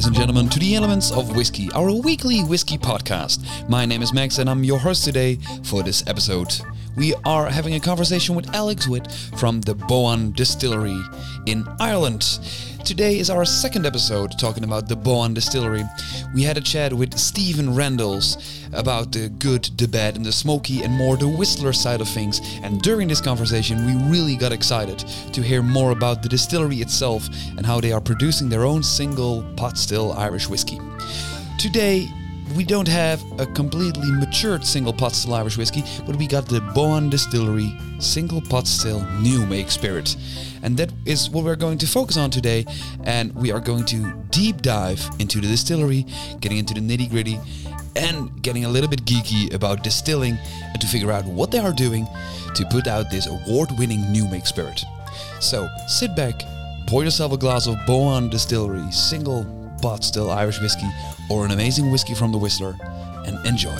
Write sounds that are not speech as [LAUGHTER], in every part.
ladies and gentlemen, to the Elements of Whisky, our weekly whiskey podcast. My name is Max, and I'm your host today for this episode. We are having a conversation with Alex Witt from the Boann Distillery in Ireland. Today is our second episode talking about the Boann Distillery. We had a chat with Stephen Randalls about the good, the bad, and the smoky, and more the Whistler side of things. And during this conversation, we really got excited to hear more about the distillery itself and how they are producing their own single pot still Irish whiskey. Today, we don't have a completely matured single pot still Irish whiskey, but we got the Boann Distillery single pot still new make spirit. And that is what we're going to focus on today. And we are going to deep dive into the distillery, getting into the nitty gritty, and getting a little bit geeky about distilling and to figure out what they are doing to put out this award winning new make spirit. So sit back, pour yourself a glass of Boann Distillery single pot still Irish whiskey or an amazing whiskey from the Whistler and enjoy.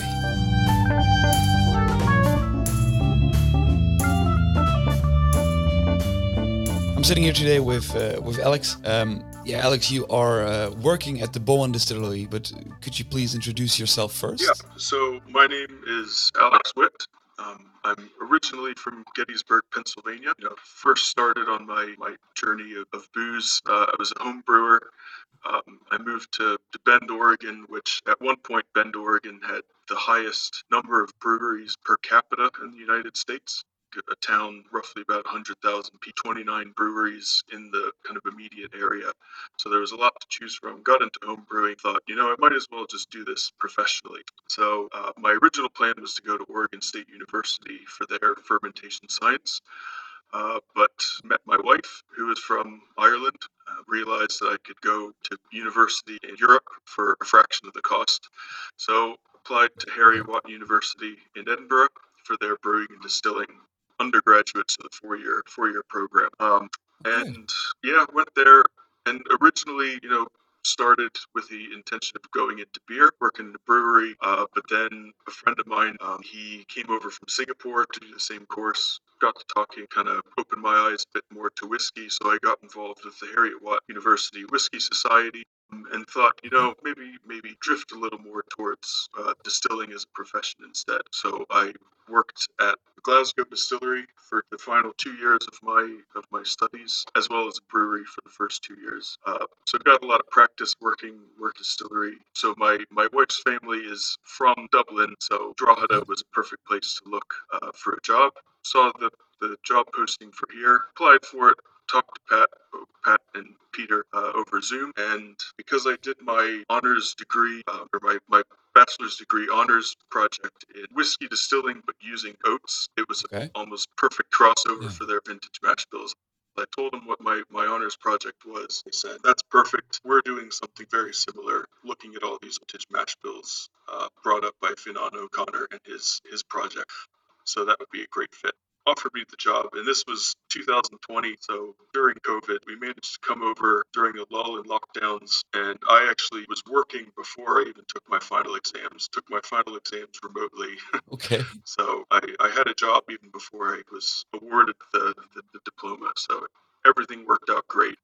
I'm sitting here today with uh, with Alex. Um, yeah, Alex, you are uh, working at the Boann Distillery, but could you please introduce yourself first? Yeah, so my name is Alex Witt. Um, I'm originally from Gettysburg, Pennsylvania. You know, first started on my, my journey of, of booze. Uh, I was a home brewer. Um, I moved to, to Bend, Oregon, which at one point Bend, Oregon had the highest number of breweries per capita in the United States a town roughly about 100,000 P29 breweries in the kind of immediate area. So there was a lot to choose from. Got into home brewing, thought, you know, I might as well just do this professionally. So uh, my original plan was to go to Oregon State University for their fermentation science. Uh, but met my wife, who is from Ireland. Uh, realized that I could go to university in Europe for a fraction of the cost. So applied to Heriot-Watt University in Edinburgh for their brewing and distilling undergraduates of the four year four year program. Um, and yeah, went there and originally, you know, started with the intention of going into beer, working in a brewery. Uh, but then a friend of mine, um, he came over from Singapore to do the same course. Got to talking, kind of opened my eyes a bit more to whiskey. So I got involved with the Heriot-Watt University Whiskey Society and thought, you know, maybe maybe drift a little more towards uh, distilling as a profession instead. So I worked at Glasgow Distillery for the final two years of my of my studies, as well as brewery for the first two years. Uh, so got a lot of practice working work distillery. So my my wife's family is from Dublin, so Drogheda was a perfect place to look uh, for a job. Saw the the job posting for here, applied for it, talked to Pat, Pat and Peter uh, over Zoom. And because I did my honors degree, uh, or my, my bachelor's degree honors project in whiskey distilling, but using oats, it was okay. almost perfect crossover yeah. for their vintage mash bills. I told them what my, my honors project was. They said, That's perfect. We're doing something very similar, looking at all these vintage mash bills uh, brought up by Fionnán O'Connor and his, his project. So that would be a great fit offered me the job, and this was 2020. So during COVID, we managed to come over during a lull in lockdowns, and I actually was working before I even took my final exams. Took my final exams remotely. [LAUGHS] Okay. so I, I had a job even before I was awarded the, the, the diploma. So everything worked out great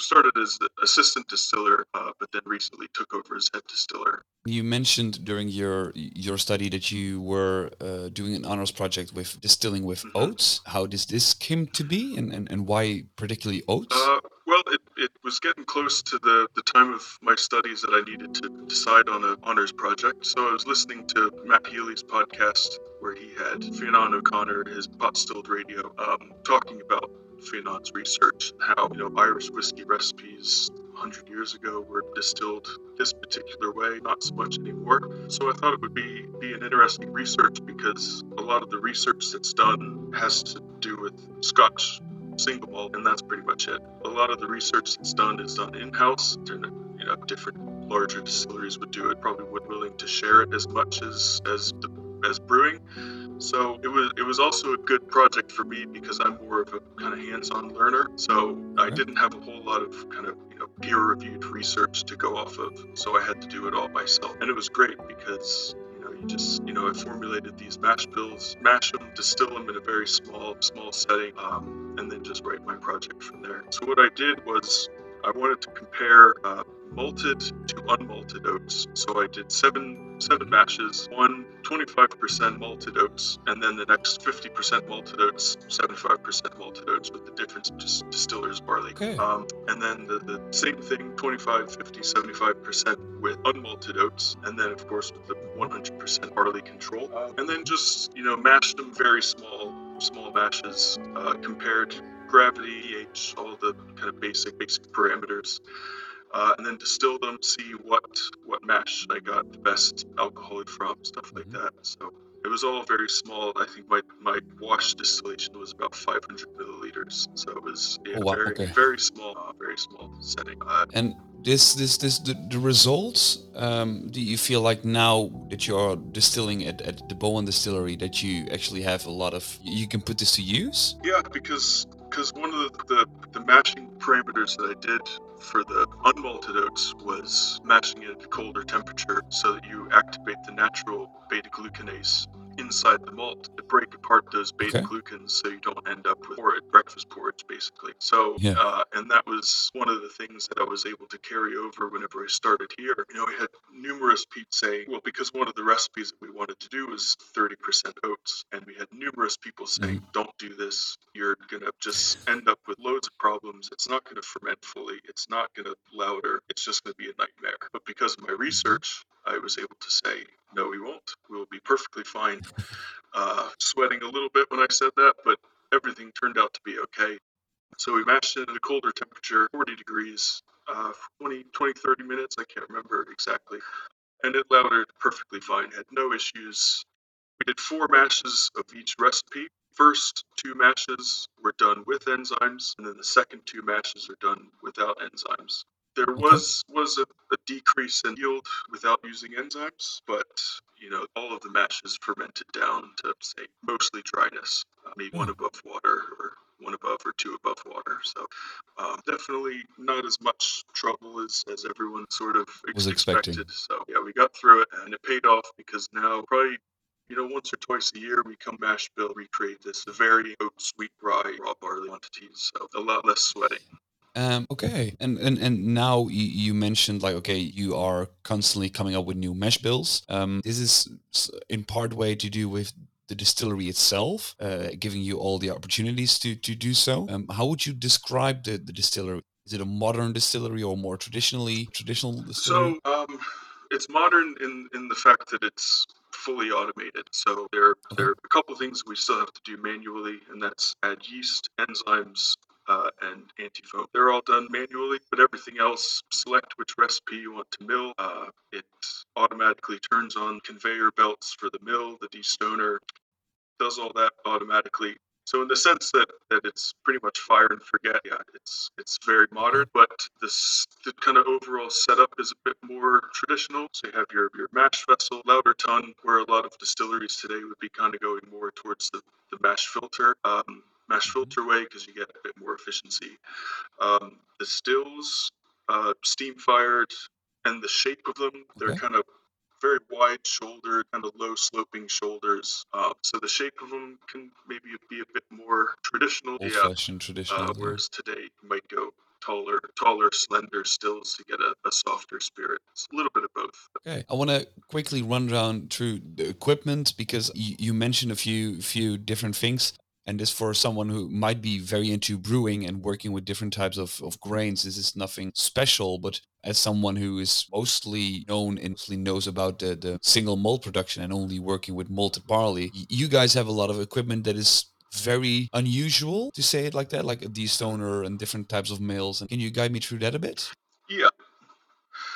started as the assistant distiller, uh, but then recently took over as head distiller. You mentioned during your your study that you were uh, doing an honors project with distilling with mm-hmm. oats. How does this come to be, and, and, and why particularly oats? Uh, well, it, it was getting close to the, the time of my studies that I needed to decide on an honors project. So I was listening to Matt Healy's podcast where he had Fionnán O'Connor, his pot stilled radio, um, talking about Fionnán's research, how you know Irish whiskey recipes 100 years ago were distilled this particular way, not so much anymore. So I thought it would be be an interesting research because a lot of the research that's done has to do with Scotch single malt, and that's pretty much it. A lot of the research that's done is done in-house. You know, different larger distilleries would do it, probably would willing to share it as much as as the, as brewing. So it was it was also a good project for me because I'm more of a kind of hands-on learner. So I didn't have a whole lot of kind of you know peer-reviewed research to go off of. So I had to do it all myself, and it was great because you know you just you know I formulated these mash bills, mash them, distill them in a very small small setting, um, and then just write my project from there. So what I did was I wanted to compare uh, malted to unmalted oats. So I did seven seven mashes, one 25% malted oats, and then the next 50% malted oats, 75% malted oats, with the difference just distiller's barley. Okay. Um, and then the, the same thing, 25, 50, 75% with unmalted oats, and then of course with the 100% barley control. And then just you know mash them very small, small mashes, uh, compared gravity, pH, all the kind of basic basic parameters uh, and then distill them, see what what mash I got the best alcohol from, stuff like Mhm. that. So it was all very small. I think my, my wash distillation was about 500 milliliters. So it was yeah, Oh, wow, very okay. very small, uh, very small setting. Uh, And this, this, this, the, the results. Um, do you feel like now that you're distilling at, at the Boann Distillery that you actually have a lot of you can put this to use? Yeah, because because one of the, the the mashing parameters that I did for the unmalted oats was mashing it at a colder temperature so that you activate the natural beta glucanase inside the malt to break apart those beta Okay. glucans so you don't end up with porridge, breakfast porridge basically. So Yeah. uh, and that was one of the things that I was able to carry over whenever I started here. You know, we had numerous people saying, well, because one of the recipes that we wanted to do was 30% oats, and we had numerous people saying, don't do this. You're gonna just end up with loads of problems. It's not gonna ferment fully. It's not gonna lauter. It's just gonna be a nightmare. But because of my research, I was able to say, no, we won't. We will be perfectly fine. Uh, sweating a little bit when I said that, but everything turned out to be okay. So we mashed it at a colder temperature, 40 degrees, uh, 20, 20, 30 minutes. I can't remember exactly. And it lautered perfectly fine, had no issues. We did four mashes of each recipe. First two mashes were done with enzymes, and then the second two mashes are done without enzymes. There was was a, a decrease in yield without using enzymes, but you know all of the mashes fermented down to say mostly dryness, uh, maybe one Hmm. above water or one above or two above water. So um, definitely not as much trouble as, as everyone sort of Was expecting. expected. So yeah, we got through it, and it paid off because now probably you know, once or twice a year, we come mash bill, recreate this, a very oat, sweet rye, raw barley quantities, so a lot less sweating. Um, okay, and and and now you, you mentioned like okay, you are constantly coming up with new mash bills. Um, this is in part way to do with the distillery itself, uh, giving you all the opportunities to to do so. Um, how would you describe the the distillery? Is it a modern distillery or more traditionally traditional distillery? So um, it's modern in, in the fact that it's fully automated. So there, Okay. there are a couple of things we still have to do manually, and that's add yeast, enzymes, uh, and antifoam. They're all done manually, but everything else, select which recipe you want to mill. Uh, it automatically turns on conveyor belts for the mill, the destoner, does all that automatically. So in the sense that, that it's pretty much fire and forget, yeah, it's it's very modern, but this the kind of overall setup is a bit more traditional. So you have your, your mash vessel, lauter tun, where a lot of distilleries today would be kind of going more towards the, the mash filter, um, mash Mhm. filter way because you get a bit more efficiency. Um, the stills, uh, steam fired, and the shape of them, they're Okay. kind of very wide shouldered, kind of low sloping shoulders. Uh, so the shape of them can maybe be a bit more traditional. Old yeah. fashioned traditional. Uh, whereas today you might go taller, taller, slender stills to get a, a softer spirit. It's a little bit of both. Okay, I want to quickly run down through the equipment because you, you mentioned a few few different things, and this for someone who might be very into brewing and working with different types of, of grains. This is nothing special, but as someone who is mostly known and mostly knows about the, the single malt production and only working with malted barley, you guys have a lot of equipment that is very unusual to say it like that, like a destoner and different types of mills. And can you guide me through that a bit? Yeah.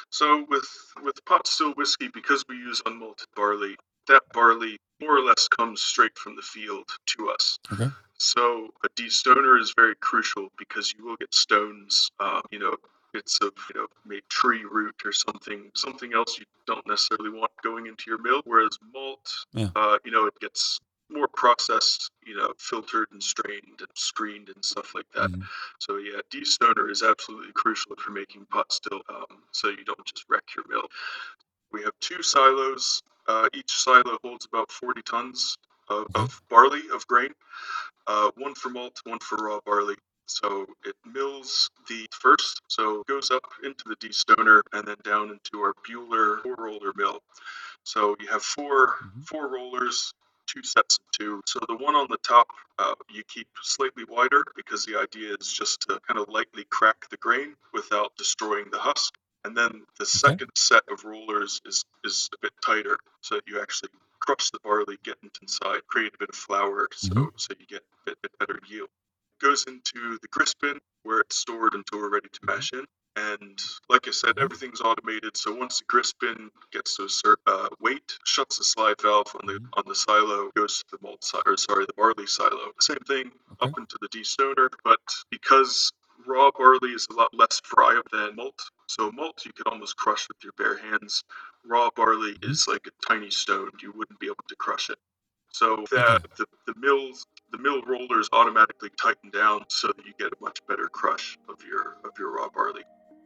So with with pot still whiskey, because we use unmalted barley, that barley more or less comes straight from the field to us. Okay. So a destoner is very crucial because you will get stones, uh, you know, bits of you know maybe tree root or something, something else you don't necessarily want going into your mill. Whereas malt, Yeah. uh, you know, it gets more processed, you know, filtered and strained and screened and stuff like that. Mhm. So yeah, destoner is absolutely crucial for making pot still, um, so you don't just wreck your mill. We have two silos. Uh, each silo holds about 40 tons of, of barley of grain. Uh, one for malt, one for raw barley. So it mills the first, so it goes up into the destoner and then down into our Buhler four roller mill. So you have 4 Mhm. four rollers, two sets of two. So the one on the top uh, you keep slightly wider because the idea is just to kind of lightly crack the grain without destroying the husk. And then the second set of rollers is is a bit tighter, so that you actually crush the barley, get it inside, create a bit of flour, so Mhm. so you get a bit, better yield. It goes into the grist bin where it's stored until we're ready to mash in. And like I said, everything's automated. So once the grist bin gets to a certain uh, weight, shuts the slide valve on the Mhm. on the silo, goes to the malt silo, or sorry, the barley silo. Same thing Okay. up into the destoner, but because raw barley is a lot less friable than malt, so malt you could almost crush with your bare hands. Raw barley Mhm. is like a tiny stone; you wouldn't be able to crush it. So that the, the mills the mill rollers automatically tighten down so that you get a much better crush of your of your raw barley.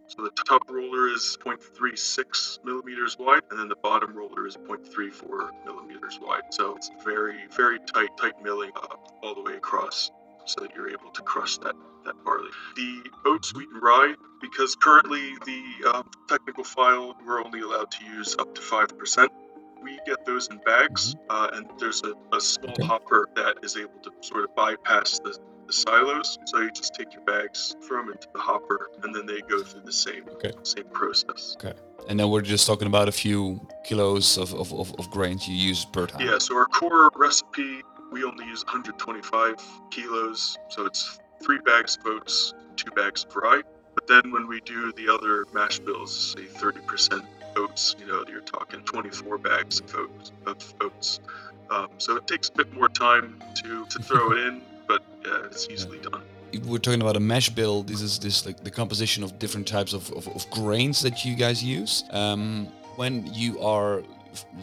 So the top roller is 0.36 millimeters wide, and then the bottom roller is 0.34 millimeters wide. So it's very very tight tight milling uh, all the way across, so that you're able to crush that that barley. The oats, wheat, and rye, because currently the um, technical file we're only allowed to use up to five percent we get those in bags, uh, and there's a, a small Okay. hopper that is able to sort of bypass the, the silos. So you just take your bags, throw them into the hopper, and then they go through the same Okay. same process. Okay. And then we're just talking about a few kilos of, of, of, of grains you use per time. Yeah. So our core recipe, we only use 125 kilos, so it's three bags of oats, two bags of rye. But then when we do the other mash bills, say 30% oats, you know, you're talking 24 bags of oats. Of oats. Um, so it takes a bit more time to, to throw it in, but yeah, it's easily done. We're talking about a mash bill. This is this like the composition of different types of, of, of grains that you guys use. Um, when you are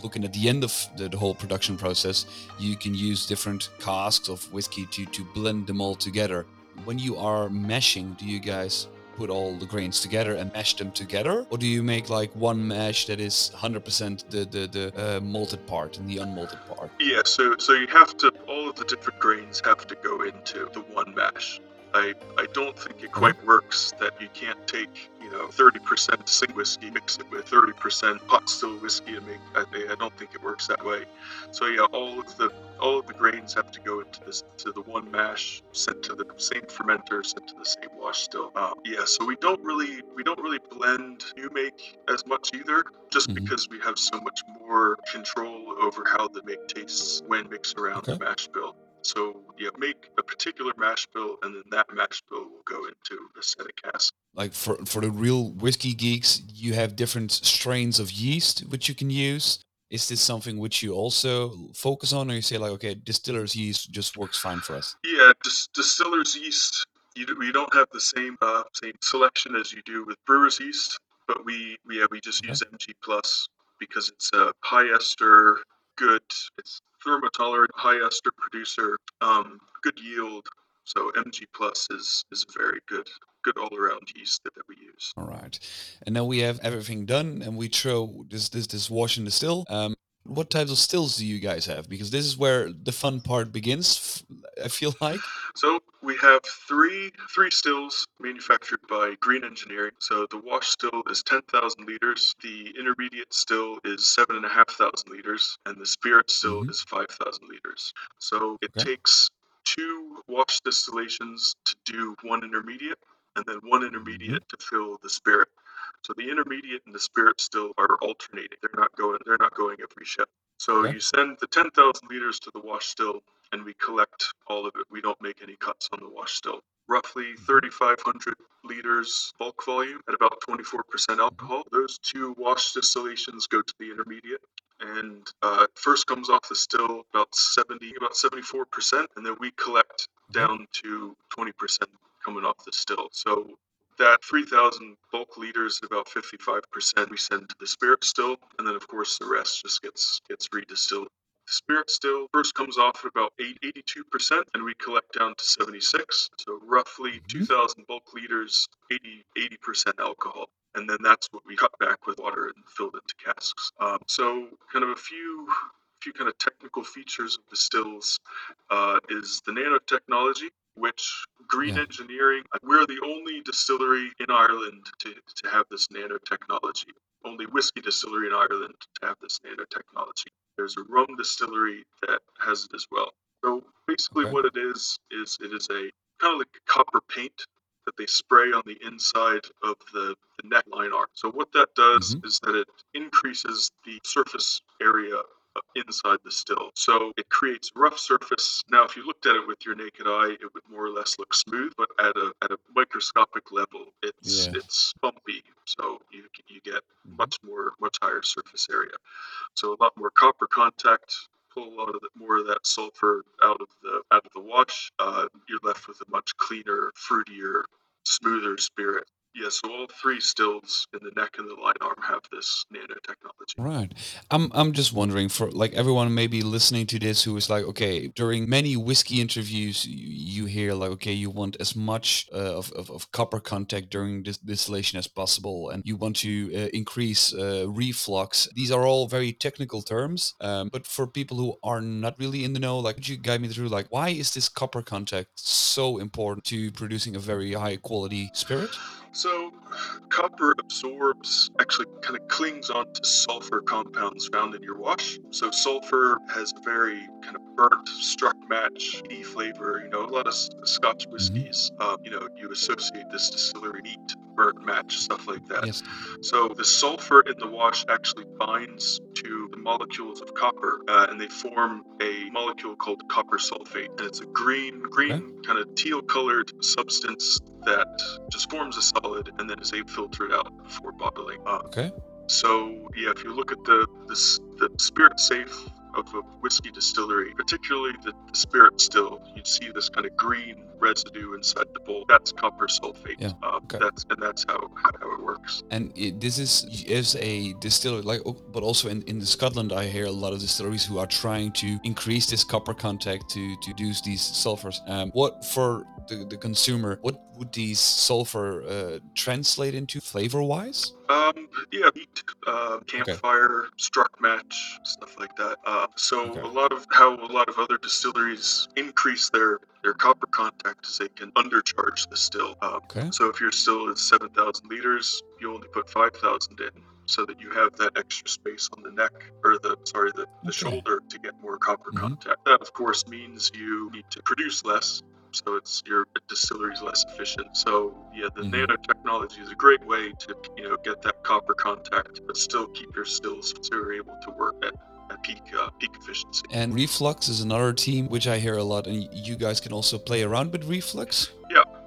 looking at the end of the, the whole production process, you can use different casks of whiskey to, to blend them all together. When you are mashing, do you guys put all the grains together and mash them together, or do you make like one mash that is 100% the the, the uh, malted part and the unmalted part? Yeah, so so you have to all of the different grains have to go into the one mash. I I don't think it quite works that you can't take you know 30% sing whiskey, mix it with 30% pot still whiskey and make. I, I don't think it works that way. So yeah, all of the all of the grains have to go into this to the one mash, sent to the same fermenter, sent to the same wash still. Um, yeah, so we don't really we don't really blend new make as much either, just Mhm. because we have so much more control over how the make tastes when mixed around the mash bill. So yeah, make a particular mash bill, and then that mash bill will go into a set of casks. like for for the real whiskey geeks, you have different strains of yeast which you can use. Is this something which you also focus on, or you say like, okay, distiller's yeast just works fine for us? Yeah, dis- distiller's yeast. You, do, we don't have the same uh, same selection as you do with brewer's yeast, but we we yeah, we just Okay. use MG plus because it's a high ester, good. It's thermotolerant, high ester producer, um, good yield. So MG plus is is very good good all around yeast that, we use. All right, and now we have everything done, and we throw this this this wash in the still. Um, what types of stills do you guys have? Because this is where the fun part begins. I feel like. So we have three three stills manufactured by Green Engineering. So the wash still is ten thousand liters, the intermediate still is seven and a half thousand liters, and the spirit still Mhm. is five thousand liters. So it Okay. takes two wash distillations to do one intermediate, and then one intermediate to fill the spirit. So the intermediate and the spirit still are alternating. They're not going. They're not going every shift. So Okay. you send the ten thousand liters to the wash still, and we collect all of it. We don't make any cuts on the wash still. Roughly 3,500 liters bulk volume at about 24% alcohol. Those two wash distillations go to the intermediate, and uh, first comes off the still about 70, about 74%, and then we collect down to 20% coming off the still. So that 3,000 bulk liters, about 55% we send to the spirit still, and then of course the rest just gets gets redistilled. The spirit still first comes off at about 8, 82%, and we collect down to 76. So roughly Mhm. 2,000 bulk liters, 80, 80% alcohol. And then that's what we cut back with water and filled into casks. Um, so kind of a few few kind of technical features of the stills uh, is the nanotechnology, which green Yeah. engineering. We're the only distillery in Ireland to, to have this nanotechnology. Only whiskey distillery in Ireland to have this nanotechnology. There's a rum distillery that has it as well. So basically, Okay. what it is is it is a kind of like a copper paint that they spray on the inside of the, the neckline arm. So what that does mm-hmm. is that it increases the surface area inside the still. So it creates a rough surface. Now, if you looked at it with your naked eye, it would more or less look smooth, but at a at a microscopic level, it's Yeah. it's bumpy. So you you get Mhm. much more much higher surface area. So a lot more copper contact. Pull a lot of the, more of that sulfur out of the out of the wash. Uh, you're left with a much cleaner, fruitier, smoother spirit. Yeah, so all three stills in the neck and the light arm have this nanotechnology. Right. I'm I'm just wondering for like everyone maybe listening to this who is like, okay, during many whiskey interviews you, you hear like, okay, you want as much uh, of, of, of copper contact during this distillation as possible, and you want to uh, increase uh, reflux. These are all very technical terms, um, but for people who are not really in the know, like, could you guide me through like why is this copper contact so important to producing a very high quality spirit? So, copper absorbs, actually kind of clings onto sulfur compounds found in your wash. So, sulfur has a very kind of burnt, struck match, tea flavor. You know, a lot of Scotch whiskeys, uh, you know, you associate this distillery neat, burnt match, stuff like that. Yes. So the sulfur in the wash actually binds to the molecules of copper, uh, and they form a molecule called copper sulfate. And it's a green, green kind of teal-colored substance that just forms a solid and then is a filtered out before bottling. Uh, Okay. so yeah, if you look at the the, the spirit safe of a whiskey distillery, particularly the, the spirit still, you'd see this kind of green residue inside the bowl. That's copper sulfate. Yeah, Uh, okay. That's and that's how how it works. And it, this is is a distillery, like, oh, but also in, in Scotland, I hear a lot of distilleries who are trying to increase this copper contact to to reduce these sulfurs. Um, what for the, the consumer? What would these sulfur uh, translate into flavor wise? Um, yeah, uh, campfire, struck match, stuff like that. Uh, so Okay. a lot of how a lot of other distilleries increase their their copper contact is they can undercharge the still. Uh, Okay. so if your still is seven thousand liters, you only put five thousand in, so that you have that extra space on the neck or the sorry the, the Okay. shoulder to get more copper Mhm. contact. That of course means you need to produce less. So it's your distillery is less efficient. So yeah, the Mhm. nanotechnology is a great way to you know get that copper contact, but still keep your stills so you're able to work at, peak uh, peak efficiency. And reflux is another team which I hear a lot, and you guys can also play around with reflux.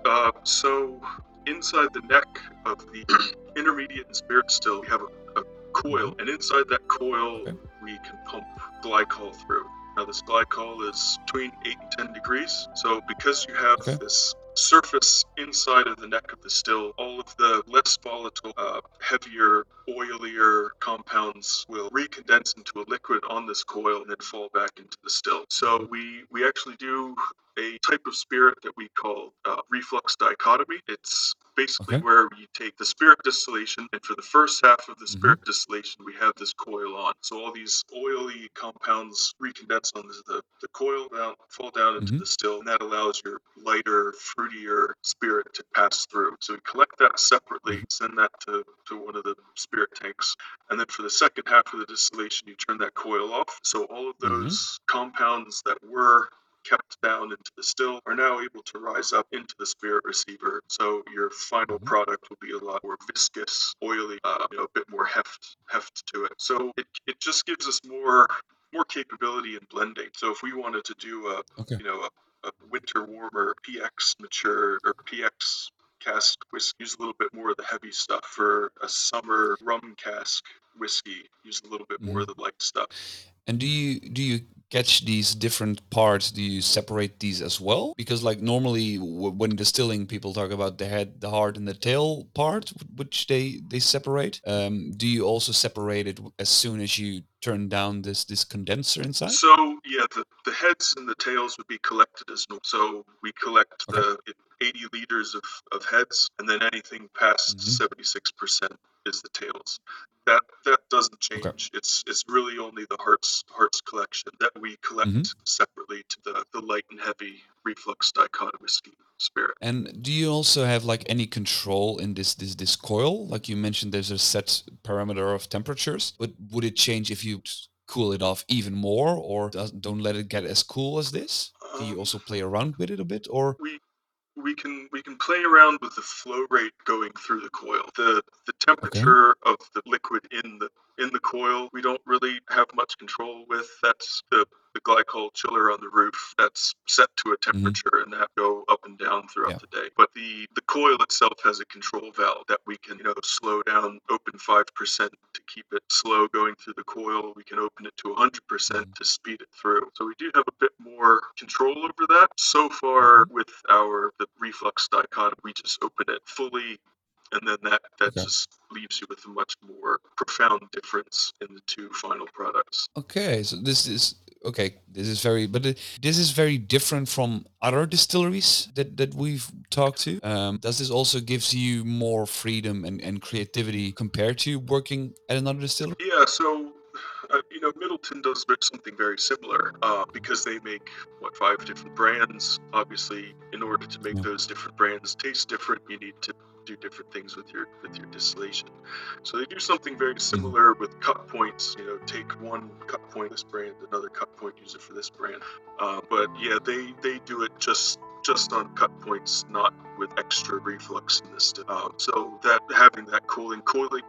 Uh, so inside the neck of the [CLEARS THROAT] intermediate and spirit still, we have a, a coil, and inside that coil, Okay. we can pump glycol through. This glycol is between 8 and 10 degrees. So, because you have Okay. this surface inside of the neck of the still, all of the less volatile, uh, heavier, oilier compounds will recondense into a liquid on this coil and then fall back into the still. So, we, we actually do a type of spirit that we call uh, reflux dichotomy. It's basically Okay. where you take the spirit distillation, and for the first half of the spirit distillation, we have this coil on. So all these oily compounds recondense on the, the, the coil down, fall down into Mhm. the still, and that allows your lighter, fruitier spirit to pass through. So we collect that separately, send that to, to one of the spirit tanks, and then for the second half of the distillation, you turn that coil off. So all of Mhm. those compounds that were kept down into the still are now able to rise up into the spirit receiver. So your final Mhm. product will be a lot more viscous, oily, uh, you know, a bit more heft heft to it. So it, it just gives us more more capability in blending. So if we wanted to do a Okay. you know a winter warmer PX mature or PX cask whiskey, use a little bit more of the heavy stuff for a summer rum cask whiskey. Use a little bit more mm-hmm. of the light stuff. And do you do you catch these different parts? Do you separate these as well? Because like normally w- when distilling, people talk about the head, the heart, and the tail part, which they they separate. Um, do you also separate it as soon as you turn down this this condenser inside? So yeah, the, the heads and the tails would be collected as normal. So we collect Okay. the 80 liters of, of heads, and then anything past Mhm. 76% is the tails. That that doesn't change. Okay. It's it's really only the Hearts Hearts collection that we collect mm-hmm. separately to the the light and heavy reflux dichotomous whiskey spirit. And do you also have like any control in this this this coil? Like you mentioned, there's a set parameter of temperatures, but would it change if you cool it off even more, or don't let it get as cool as this? Do you um, also play around with it a bit, or we we can we can play around with the flow rate going through the coil. The the temperature okay. of the liquid in the in the coil we don't really have much control with. That's the the glycol chiller on the roof that's set to a mm-hmm. temperature mm-hmm. and that go up and down throughout yeah. the day. But the the coil itself has a control valve that we can you know slow down, open five percent to keep it slow going through the coil. We can open it to 100 percent mm-hmm. to speed it through. So we do have a bit more control over that. So far mm-hmm. with our the reflux dichotomy, we just open it fully and then that that okay. just leaves you with a much more profound difference in the two final products. Okay, so this is okay, this is very, but this is very different from other distilleries that, that we've talked to. Um, does this also gives you more freedom and, and creativity compared to working at another distillery? Yeah, so uh, you know, Midleton does something very similar uh, because they make what five different brands. Obviously, in order to make yeah. those different brands taste different, you need to do different things with your with your distillation. So they do something very similar with cut points. You know, take one cut point this brand, another cut point, use it for this brand. Uh, but yeah, they they do it just just on cut points, not with extra reflux in this. Um, so that having that cooling cooling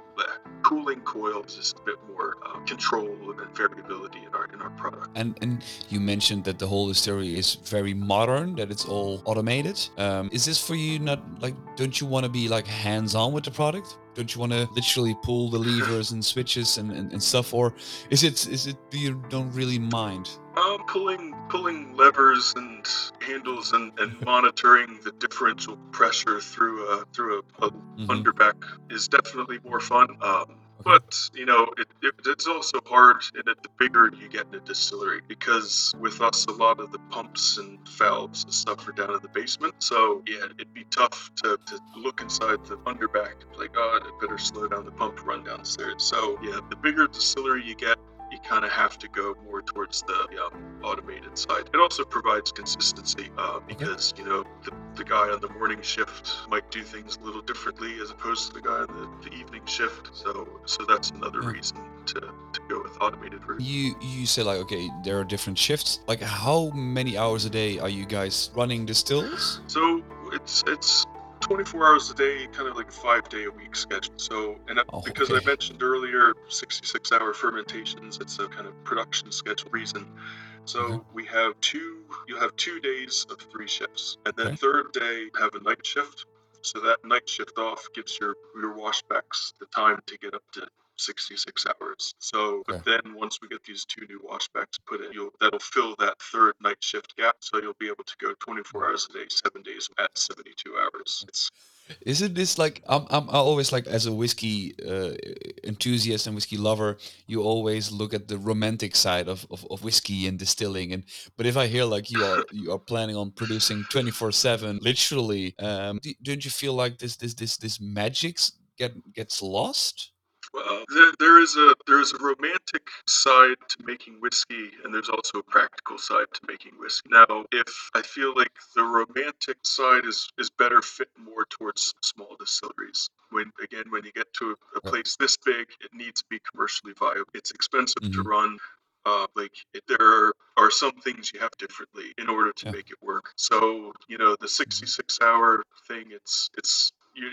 cooling coil is just a bit more uh, control and variability in our in our product. And and you mentioned that the whole distillery is very modern, that it's all automated. Um, is this for you not like? Don't you want to be like hands on with the product? Don't you want to literally pull the levers and switches and, and, and stuff, or is it is it you don't really mind? Um, pulling pulling levers and handles and, and [LAUGHS] monitoring the differential pressure through a through a, a mm-hmm. underback is definitely more fun. Um, but you know, it, it, it's also hard in it the bigger you get in a distillery because with us, a lot of the pumps and valves and stuff are down in the basement. So yeah, it'd be tough to, to look inside the underback and be like, oh, I better slow down the pump, run downstairs. So yeah, the bigger distillery you get, you kind of have to go more towards the um, automated side. It also provides consistency uh, because you know the, the guy on the morning shift might do things a little differently as opposed to the guy on the, the evening shift. So so that's another yeah. reason to, to go with automated route. You you say like okay, there are different shifts. Like how many hours a day are you guys running distills? So it's it's 24 hours a day, kind of like a five day a week schedule. So, and oh, because okay. I mentioned earlier 66 hour fermentations, it's a kind of production schedule reason. So mm-hmm. we have two, you have two days of three shifts. And then okay. third day, have a night shift. So that night shift off gives your, your washbacks the time to get up to 66 hours. So, but then once we get these two new washbacks put in, you'll that'll fill that third night shift gap. So you'll be able to go 24 hours a day, seven days at 72 hours. It's isn't this like I'm, I'm always like as a whiskey uh, enthusiast and whiskey lover you always look at the romantic side of, of, of, whiskey and distilling and but if i hear like you are you are planning on producing 24 7 literally um don't you feel like this this this this magic get gets lost well, there, there is a there is a romantic side to making whiskey, and there's also a practical side to making whiskey. Now, if I feel like the romantic side is is better fit more towards small distilleries. When again, when you get to a, a place this big, it needs to be commercially viable. It's expensive mm-hmm. to run. Uh, like it, there are some things you have differently in order to yeah. make it work. So you know the mm-hmm. 66 hour thing. It's it's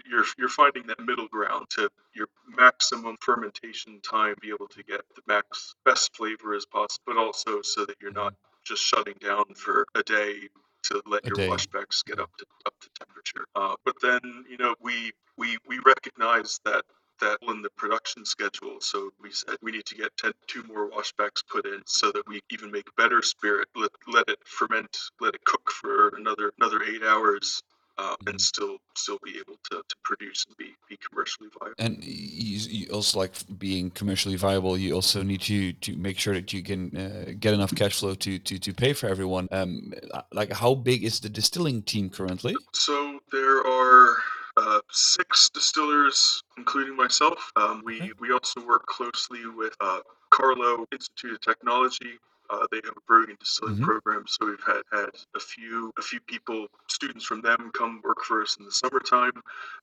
you're you're finding that middle ground to your maximum fermentation time, be able to get the max best flavor as possible, but also so that you're not just shutting down for a day to let a your day. washbacks get up to up to temperature. Uh, but then you know we we we recognize that that in the production schedule. So we said we need to get 10, two more washbacks put in so that we even make better spirit. Let, let it ferment, let it cook for another another eight hours, uh, and still still be able to, to produce and be, be commercially viable. And you, you, also like being commercially viable. You also need to to make sure that you can uh, get enough cash flow to to, to pay for everyone. Um, like how big is the distilling team currently? So there are uh, six distillers, including myself. Um, we Okay. we also work closely with uh, Carlow Institute of Technology. Uh, they have a brewing and distilling Mhm. program, so we've had, had a few a few people, students from them, come work for us in the summertime.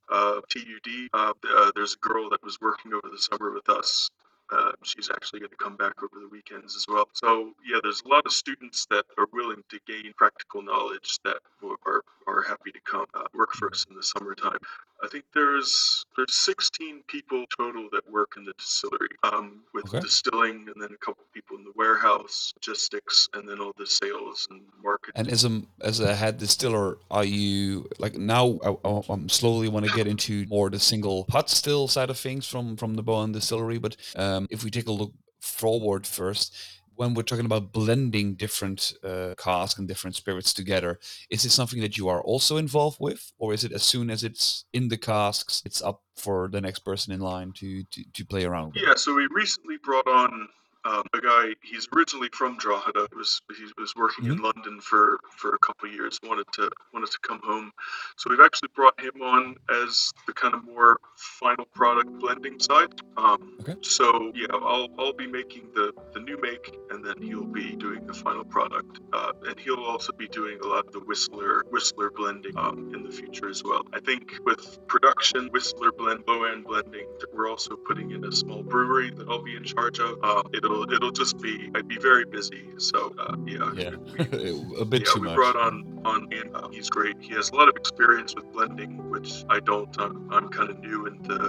Uh, TUD, uh, uh, there's a girl that was working over the summer with us. Uh, she's actually going to come back over the weekends as well. So yeah, there's a lot of students that are willing to gain practical knowledge that are are happy to come uh, work for us in the summertime. I think there's there's 16 people total that work in the distillery, um, with Okay. distilling, and then a couple people in the warehouse, logistics, and then all the sales and marketing. And as a as a head distiller, are you like now? I, I'm slowly want to get into more the single pot still side of things from from the Boann Distillery. But um, if we take a look forward first, when we're talking about blending different uh, casks and different spirits together, is it something that you are also involved with, or is it as soon as it's in the casks, it's up for the next person in line to to, to play around with? Yeah, so we recently brought on um, a guy. He's originally from Drogheda. He was he was working in London for for a couple of years. wanted to wanted to come home, so we've actually brought him on as the kind of more final product blending side. Um, Okay. So yeah, I'll I'll be making the the new make, and then he'll be doing the final product, uh, and he'll also be doing a lot of the Whistler Whistler blending um, in the future as well. I think with production, Whistler blend, low end blending, we're also putting in a small brewery that I'll be in charge of. Um, it'll it'll just be I'd be very busy. So uh, yeah, Yeah, we- [LAUGHS] [LAUGHS] a bit yeah, too we much. brought on on and uh, he's great. He has a lot of experience with blending, which I don't. I'm, I'm kind of new in the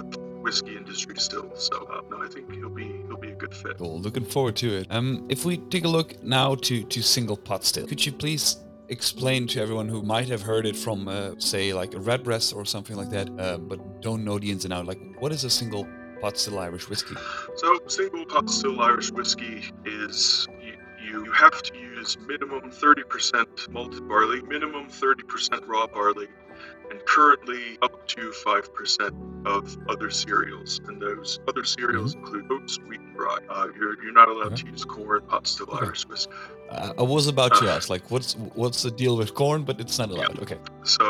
whiskey industry still. So uh, no, I think he'll be he'll be a good fit. Cool. Looking forward to it. Um, if we take a look now to to single pot still, could you please explain to everyone who might have heard it from, uh, say, like a redbreast or something like that, uh, but don't know the ins and outs. like what is a single pot still Irish whiskey? So single pot still Irish whiskey is you, you have to use minimum 30% malted barley, minimum 30% raw barley, and currently up to 5% of other cereals. And those other cereals include oats, wheat, and rye. Uh, you're, you're not allowed Okay. to use corn pot still Okay. Irish whiskey. Uh, I was about to Uh. ask, like, what's what's the deal with corn, but it's not allowed. Okay. So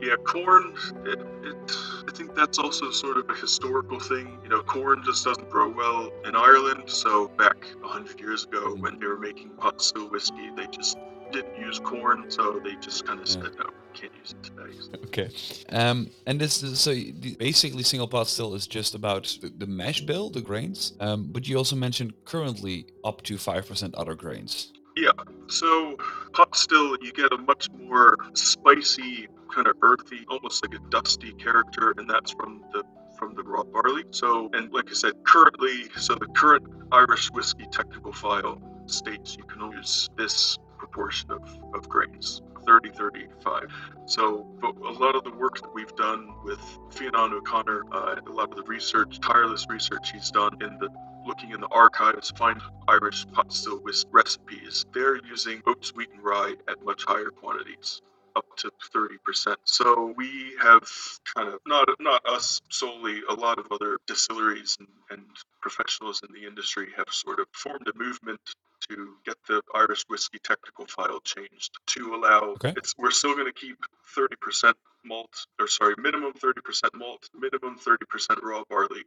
yeah, corn. It, it, I think that's also sort of a historical thing. You know, corn just doesn't grow well in Ireland. So back hundred years ago, when they were making pot still whiskey, they just didn't use corn. So they just kind of Yeah. said, no, we can't use it today. Okay. Um, and this is so basically single pot still is just about the, mash bill, the grains. Um, but you also mentioned currently up to five percent other grains. Yeah. So pot still, you get a much more spicy, kind of earthy, almost like a dusty character, and that's from the from the raw barley. So, and like I said, currently, so the current Irish whiskey technical file states you can only use this proportion of, of grains. 30 35 so but a lot of the work that we've done with Fionn O'Connor uh, a lot of the research tireless research he's done in the looking in the archives, find Irish pot still whiskey recipes. They're using oats, wheat, and rye at much higher quantities, up to 30%. So we have kind of not not us solely, a lot of other distilleries and, and professionals in the industry have sort of formed a movement to get the Irish whiskey technical file changed to allow Okay. it's we're still going to keep 30% malt or sorry minimum 30% malt minimum 30% raw barley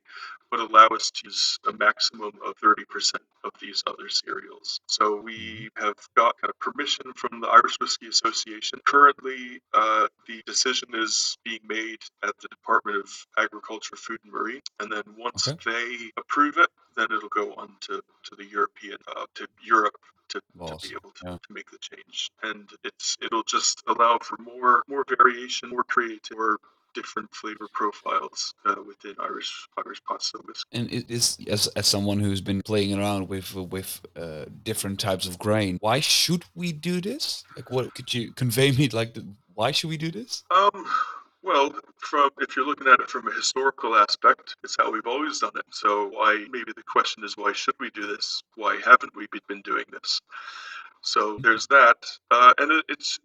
but allow us to use a maximum of 30% of these other cereals. So we have got kind of permission from the Irish Whiskey Association. Currently, uh, the decision is being made at the Department of Agriculture, Food and Marine, and then once Okay. they approve it, then it'll go on to, to the European uh, to Europe to, to be able to, yeah. to make the change. And it's it'll just allow for more more variation, more creativity, more different flavor profiles uh, within Irish Irish pot still whiskey. And it is as as someone who's been playing around with with uh, different types of grain. Why should we do this? Like, what could you convey me? Like, the, why should we do this? Um, well, from if you're looking at it from a historical aspect, it's how we've always done it. So why? Maybe the question is why should we do this? Why haven't we been doing this? So there's that, uh, and it, it's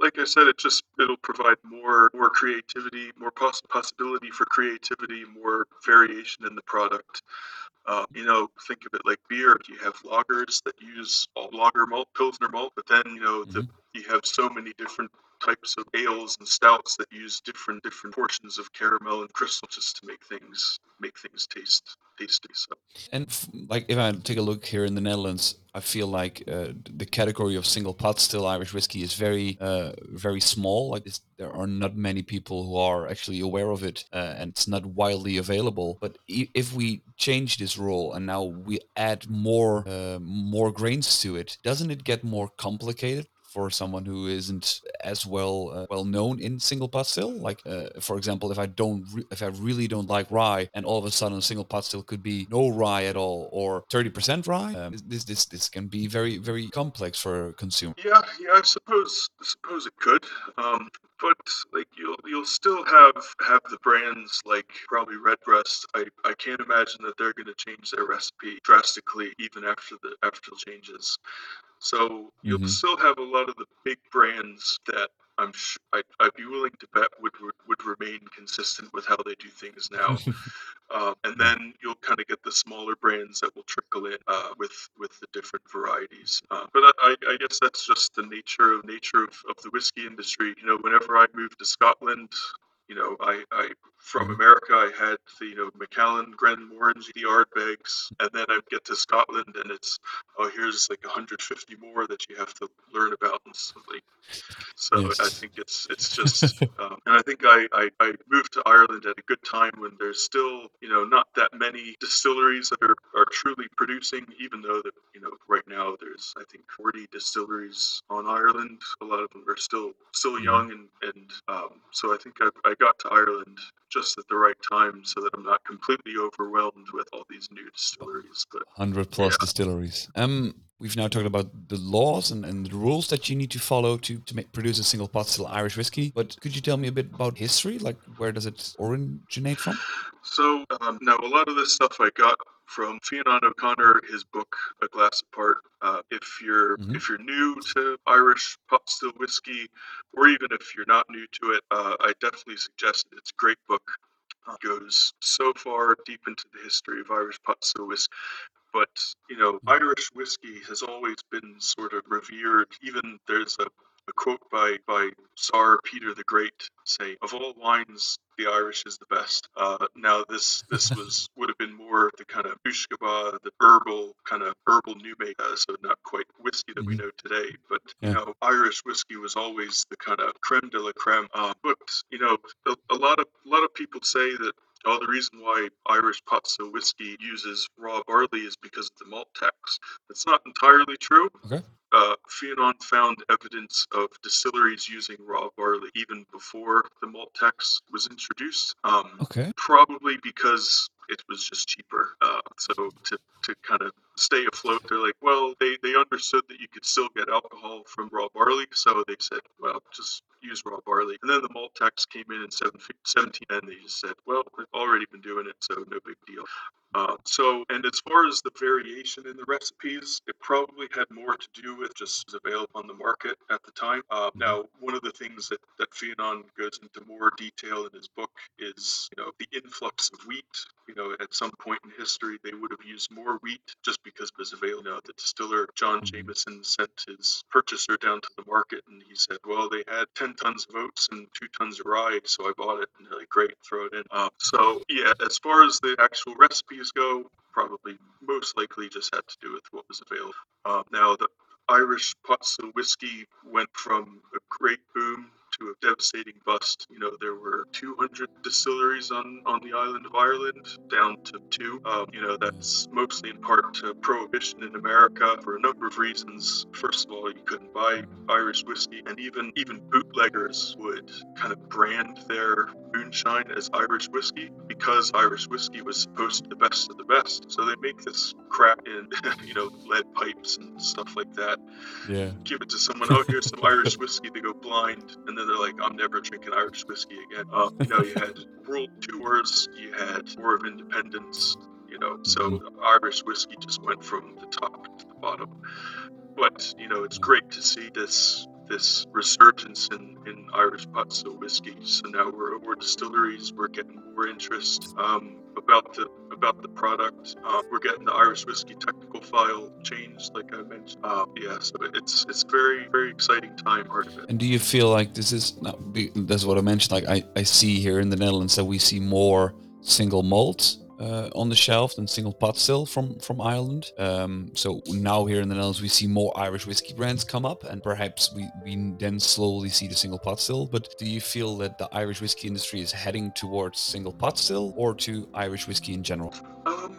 like I said, it just it'll provide more more creativity, more poss- possibility for creativity, more variation in the product. Uh, you know, think of it like beer. You have lagers that use all lager malt, pilsner malt, but then you know the, you have so many different types of ales and stouts that use different different portions of caramel and crystal just to make things make things taste tasty. So. And f- like if I take a look here in the Netherlands, I feel like uh, the category of single pot still Irish whiskey is very uh, very small. Like there are not many people who are actually aware of it, uh, and it's not widely available. But if we change this rule and now we add more uh, more grains to it, doesn't it get more complicated? For someone who isn't as well uh, well known in single pot still. Like uh, for example, if I don't if I really don't like rye, and all of a sudden a single pot still could be no rye at all or thirty percent rye, um, this this this can be very very complex for a consumer. Yeah, yeah, I suppose I suppose it could. Um, but like you'll you'll still have have the brands like probably Redbreast. I, I can't imagine that they're going to change their recipe drastically even after the after the changes. So you'll mm-hmm. still have a lot of the big brands that I'm sh- I, would be willing to bet would would remain consistent with how they do things now, [LAUGHS] um, and then you'll kind of get the smaller brands that will trickle in uh, with with the different varieties. Uh, but I, I, guess that's just the nature of nature of, of the whiskey industry. You know, whenever I moved to Scotland, you know, I, I from. America, I had the, you know, Macallan, Glenmorangie, the Ardbegs, and then I get to Scotland and it's, oh, here's like 150 more that you have to learn about like. So yes. I think it's it's just, [LAUGHS] um, and I think I, I, I moved to Ireland at a good time when there's still, you know, not that many distilleries that are, are truly producing, even though that, you know, right now there's, I think, 40 distilleries on Ireland. A lot of them are still still mm-hmm. young and, and um, so I think I, I got to Ireland just at the right time so that I'm not completely overwhelmed with all these new distilleries. But 100 plus yeah. distilleries. Um, we've now talked about the laws and, and the rules that you need to follow to, to make, produce a single pot still Irish whiskey. But could you tell me a bit about history? Like, where does it originate from? So, um, now a lot of this stuff I got from Fionnán O'Connor, his book A Glass Apart. Uh, if you're mm-hmm. if you're new to Irish pot still whiskey, or even if you're not new to it, uh, I definitely suggest it. It's a great book. Uh, goes so far deep into the history of Irish pot still whiskey. But you know, mm-hmm. Irish whiskey has always been sort of revered. Even there's a a quote by by Tsar Peter the Great saying, "Of all wines, the Irish is the best." Uh, now, this this [LAUGHS] was would have been more the kind of Ushkaba, the herbal kind of herbal new make, uh, so not quite whiskey that mm-hmm. we know today. But yeah. you know, Irish whiskey was always the kind of creme de la creme. Uh, but you know, a, a lot of a lot of people say that Oh, the reason why Irish pot still whiskey uses raw barley is because of the malt tax. That's not entirely true. Okay. Uh, found evidence of distilleries using raw barley even before the malt tax was introduced. Um, okay. Probably because it was just cheaper. Uh, so to, to kind of stay afloat, they're like, well, they, they understood that you could still get alcohol from raw barley, so they said, well, just use raw barley. And then the malt tax came in in 17, and they just said, well, we've already been doing it, so no big deal. Uh, so, and as far as the variation in the recipes, it probably had more to do with just was available on the market at the time. Uh, now, one of the things that, that Fionnán goes into more detail in his book is, you know, the influx of wheat. You know, at some point in history, they would have used more wheat just because it was available. You know, the distiller, John mm-hmm. Jameson, sent his purchaser down to the market and he said, well, they had 10 tons of oats and two tons of rye, so I bought it. And they're like, great, throw it in. Uh, so, yeah, as far as the actual recipes go, probably most likely just had to do with what was available. Uh, now, the Irish pot still whiskey went from a great boom to a devastating bust. You know, there were 200 distilleries on, on the island of Ireland, down to two. Um, you know, that's mostly in part to prohibition in America for a number of reasons. First of all, you couldn't buy Irish whiskey, and even even bootleggers would kind of brand their moonshine as Irish whiskey because Irish whiskey was supposed to be the best of the best. So they make this crap in, [LAUGHS] you know, lead pipes and stuff like that. Yeah. Give it to someone. Oh, here's some Irish whiskey. They go blind, and then they're like, I'm never drinking Irish whiskey again. Um, you know, you had World Wars, you had War of Independence, you know, so mm-hmm. Irish whiskey just went from the top to the bottom. But, you know, it's great to see this this resurgence in, in Irish pot still whiskey. So now we're over distilleries, we're getting more interest um, about the about the product. Uh, we're getting the Irish whiskey technical file changed, like I mentioned. Uh, yeah, so it's it's very very exciting time part of it. And do you feel like this is not, that's what I mentioned? Like I, I see here in the Netherlands that we see more single malts uh, on the shelf than single pot still from from Ireland. Um, so now here in the Netherlands we see more Irish whiskey brands come up, and perhaps we, we then slowly see the single pot still. But do you feel that the Irish whiskey industry is heading towards single pot still, or to Irish whiskey in general? Um,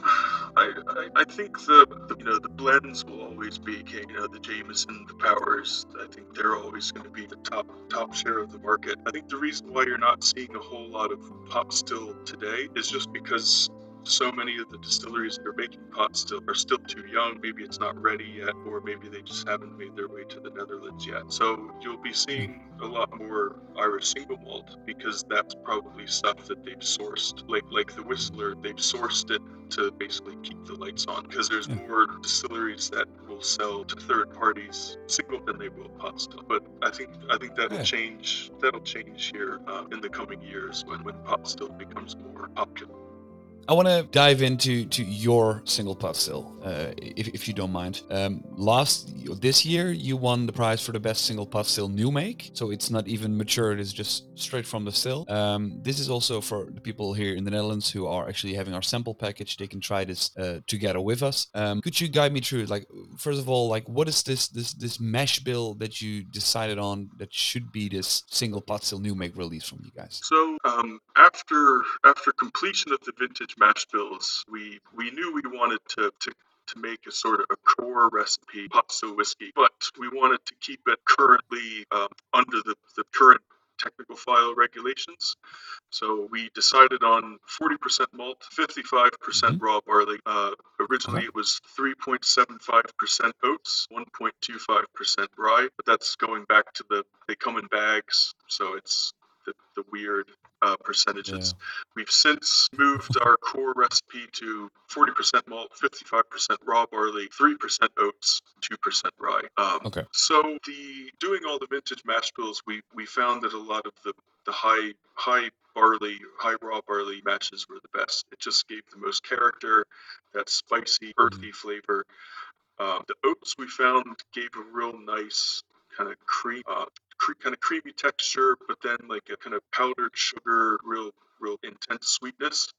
I, I, I think the, the, you know the blends will always be you know the Jameson, the Powers. I think they're always going to be the top top share of the market. I think the reason why you're not seeing a whole lot of pot still today is just because so many of the distilleries that are making pot still are still too young. Maybe it's not ready yet, or maybe they just haven't made their way to the Netherlands yet. So you'll be seeing a lot more Irish single malt because that's probably stuff that they've sourced. Like like the Whistler, they've sourced it to basically keep the lights on because there's more distilleries that will sell to third parties single than they will pot still. But I think I think that'll yeah. change. That'll change here uh, in the coming years when when pot still becomes more popular. I want to dive into to your single pot still, uh, if, if you don't mind. Um, last this year, you won the prize for the best single pot still new make. So it's not even mature; it is just straight from the still. Um, this is also for the people here in the Netherlands who are actually having our sample package. They can try this uh, together with us. Um, could you guide me through, like, first of all, like, what is this this this mash bill that you decided on that should be this single pot still new make release from you guys? So um, after after completion of the vintage mash bills, we we knew we wanted to to to make a sort of a core recipe still whiskey, but we wanted to keep it currently um, under the, the current technical file regulations. So we decided on 40% malt, 55% mm hmm raw barley. Uh, originally, it was 3.75% oats, 1.25% rye, but that's going back to the they come in bags, so it's the, the weird uh, percentages. Yeah. We've since moved our core recipe to 40% malt, 55% raw barley, 3% oats, 2% rye. Um, okay. So the doing all the vintage mash bills, we we found that a lot of the the high high barley, high raw barley mashes were the best. It just gave the most character, that spicy, earthy mm. flavor. Uh, the oats we found gave a real nice kind of cream, uh, cre- kind of creamy texture, but then like a kind of powdered sugar, real real intense sweetness.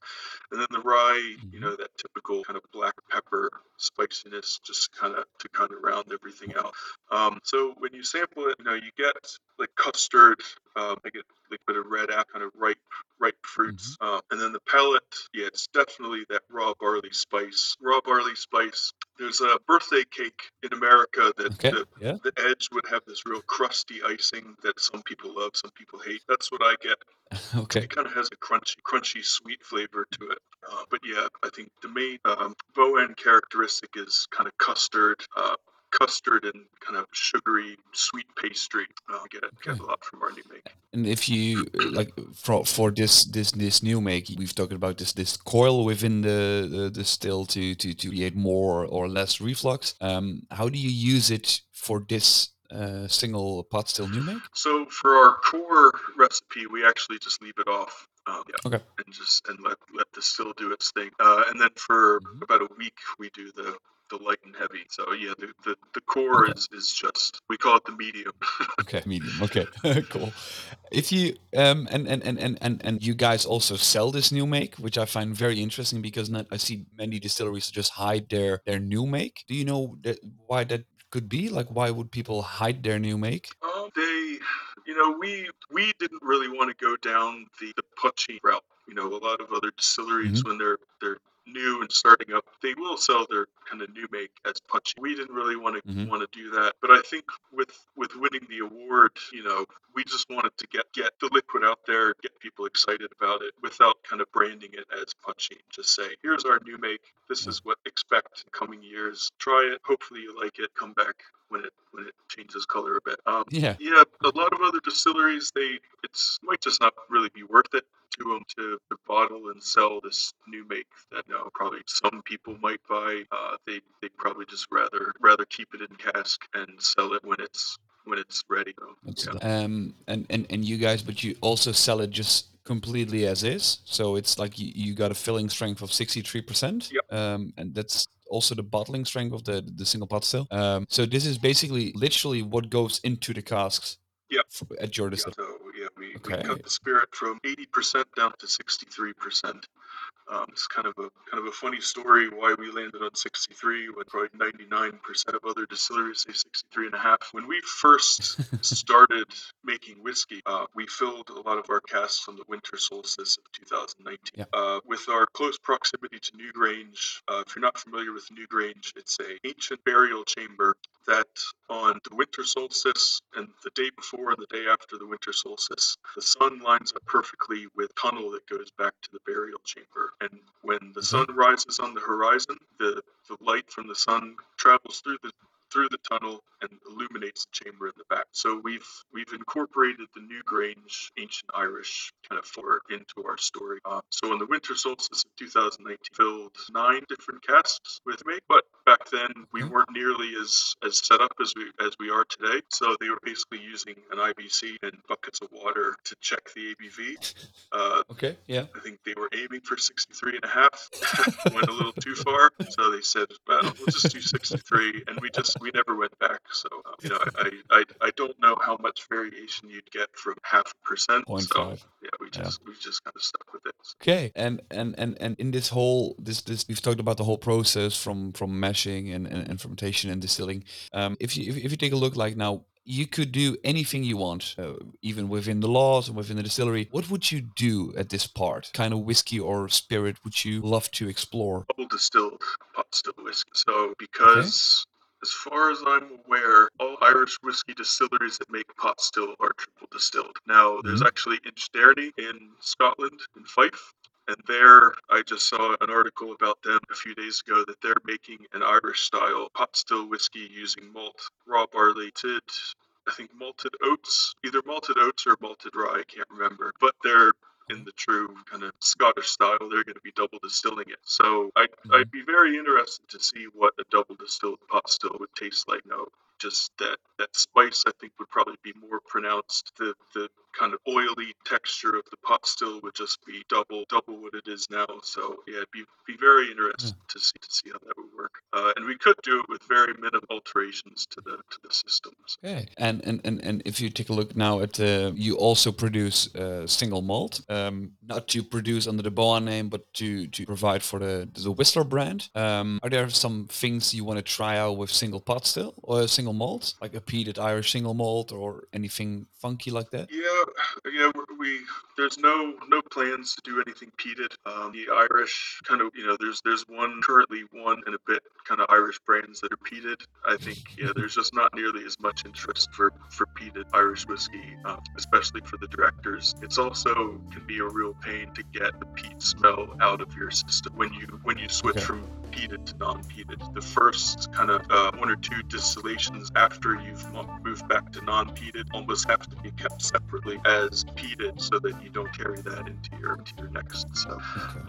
And then the rye, you mm-hmm. know, that typical kind of black pepper spiciness, just kind of to kind of round everything out. Um, so when you sample it, you know, you get like custard, um, I get a bit of red apple, kind of ripe, ripe fruits, mm-hmm. uh, and then the palate. Yeah, it's definitely that raw barley spice. Raw barley spice. There's a birthday cake in America that okay. the, yeah. the edge would have this real crusty icing that some people love, some people hate. That's what I get. [LAUGHS] okay. It kind of has a crunchy, crunchy, sweet flavor to it. Uh, but yeah, I think the main um, Boann characteristic is kind of custard, uh, custard and kind of sugary sweet pastry. Uh, get get a lot from our new make. And if you like for for this this this new make, we've talked about this this coil within the the, the still to to to create more or less reflux. Um, how do you use it for this uh, single pot still new make? So for our core recipe, we actually just leave it off. Um, yeah, okay. And just and let let the still do its thing. Uh, and then for mm-hmm. about a week, we do the the light and heavy. So yeah, the the, the core okay. is is just we call it the medium. [LAUGHS] okay, medium. Okay, [LAUGHS] cool. If you um and, and and and and and you guys also sell this new make, which I find very interesting because not, I see many distilleries just hide their their new make. Do you know that why that could be? Like, why would people hide their new make? Um, they, you know, we we didn't really want to go down the, the route. You know, a lot of other distilleries mm-hmm. when they're they're new and starting up, they will sell their kind of new make as poitín. We didn't really want to mm-hmm. want to do that, but I think with with winning the award, you know, we just wanted to get get the liquid out there, get people excited about it without kind of branding it as poitín. Just say, here's our new make. This is what expect in coming years. Try it. Hopefully you like it. Come back when it when it changes color a bit. Um, yeah, yeah. A lot of other distilleries, they it's might just not really be worth it to them to, to bottle and sell this new make that you know, probably some people might buy. Uh, they they probably just rather rather keep it in cask and sell it when it's when it's ready. So, yeah. Um, and, and and you guys, but you also sell it just completely as is. So it's like you, you got a filling strength of 63%. Yep. Um, and that's also the bottling strength of the the single pot still. Um, so this is basically literally what goes into the casks. Yep. At your distillery. Yeah, so yeah, we, okay. we cut the spirit from 80% down to 63%. Um, it's kind of a kind of a funny story why we landed on 63 when probably 99% of other distilleries say 63 and a half. When we first [LAUGHS] started making whiskey, uh, we filled a lot of our casks on the winter solstice of 2019. Yeah. Uh, with our close proximity to Newgrange, uh, if you're not familiar with Newgrange, it's a ancient burial chamber that on the winter solstice and the day before and the day after the winter solstice, the sun lines up perfectly with tunnel that goes back to the burial chamber. And when the mm-hmm. sun rises on the horizon, the, the light from the sun travels through the through the tunnel and illuminates the chamber in the back. So we've we've incorporated the Newgrange ancient Irish kind of fort into our story. Uh, so in the winter solstice of 2019, filled nine different casks with me, but back then we weren't nearly as as set up as we as we are today. So they were basically using an IBC and buckets of water to check the ABV. Uh, okay, yeah. I think they were aiming for 63 and a half, [LAUGHS] went a little too far. So they said, well, we'll just do 63. And we just we never went back. So uh, [LAUGHS] you know, I, I I don't know how much variation you'd get from half percent. Point so, five. Yeah, we just yeah. we just kind of stuck with it. Okay, and and and and in this whole this this we've talked about the whole process from from mashing and, and, and fermentation and distilling. Um, if you if, if you take a look like now you could do anything you want, uh, even within the laws and within the distillery. What would you do at this part? Kind of whiskey or spirit would you love to explore? Double distilled pot still whiskey. So because as far as I'm aware, all Irish whiskey distilleries that make pot still are triple distilled. Now, there's mm-hmm. actually InchDairnie in Scotland, in Fife. And there, I just saw an article about them a few days ago that they're making an Irish style pot still whiskey using malt, raw barley, to I think malted oats, either malted oats or malted rye, I can't remember. But they're in the true kind of Scottish style, they're going to be double distilling it. So I'd, mm-hmm. I'd be very interested to see what a double distilled pot still would taste like. No, just that that spice I think would probably be more pronounced. The the kind of oily texture of the pot still would just be double double what it is now. So yeah, be be very interested mm. to see to see how that would work. Uh, and we could do it with very minimal alterations to the to the systems. Okay, and and and, and if you take a look now at uh, you also produce uh, single malt, um, not to produce under the Boann name, but to to provide for the the Whistler brand. Um, are there some things you want to try out with single pot still or single malt, like a peated Irish single malt or anything funky like that? Yeah, yeah, we there's no no plans to do anything peated. Um, the Irish kind of you know there's there's one currently one and a bit kind of Irish brands that are peated. I think yeah there's just not nearly as much interest for for peated Irish whiskey, uh, especially for the directors. It's also can be a real pain to get the peat smell out of your system when you when you switch okay. from peated to non-peated. The first kind of uh, one or two distillations after you've moved back to non-peated almost have to be kept separately as peated so that you don't carry that into your into your next. So,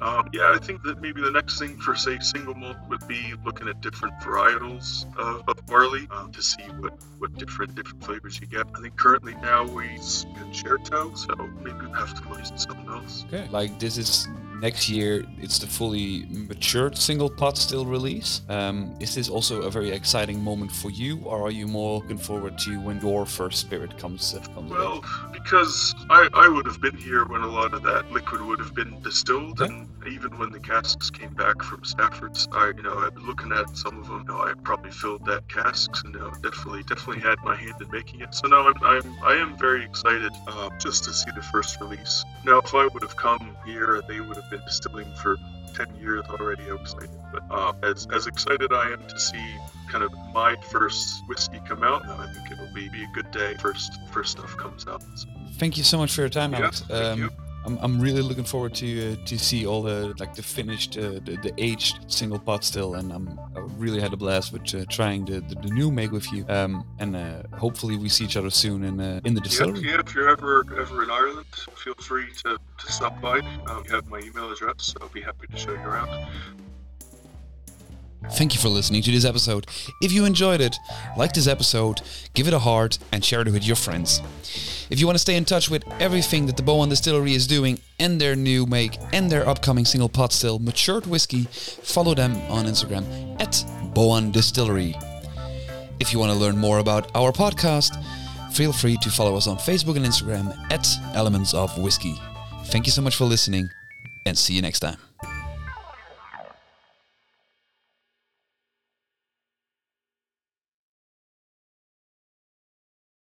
um, yeah, I think that maybe the next thing for say single malt would be looking at different varietals of, of barley um, to see what what different different flavors you get. I think currently now we use concerto, so maybe we have to at something else. Okay, like this is next year it's the fully matured single pot still release. Um, is this also a very exciting moment for you, or are you more looking forward to when your first spirit comes? Uh, comes well, because I, I would have been here when a lot of that liquid would have been distilled, okay. and even when the casks came back from Stafford's, I you know I've been looking at some of them. You know, I probably filled that casks, and you know, definitely definitely had my hand in making it. So now I'm, I'm I am very excited uh, just to see the first release. Now, if I would have come here, they would have been distilling for 10 years already. I'm excited. But uh, as, as excited I am to see kind of my first whiskey come out, I think it'll be, be a good day first first stuff comes out. Thank you so much for your time, Alex. Yeah, um, I'm, I'm really looking forward to uh, to see all the like the finished uh, the, the aged single pot still and I'm I really had a blast with uh, trying the, the, the new make with you um, and uh, hopefully we see each other soon in uh, in the distillery. Yeah, yeah, if you're ever ever in Ireland, feel free to, to stop by. Um, you have my email address, so I'll be happy to show you around. Thank you for listening to this episode. If you enjoyed it, like this episode, give it a heart and share it with your friends. If you want to stay in touch with everything that the Boann Distillery is doing and their new make and their upcoming single pot still matured whiskey, follow them on Instagram at Boann Distillery. If you want to learn more about our podcast, feel free to follow us on Facebook and Instagram at Elements of Whisky. Thank you so much for listening and see you next time.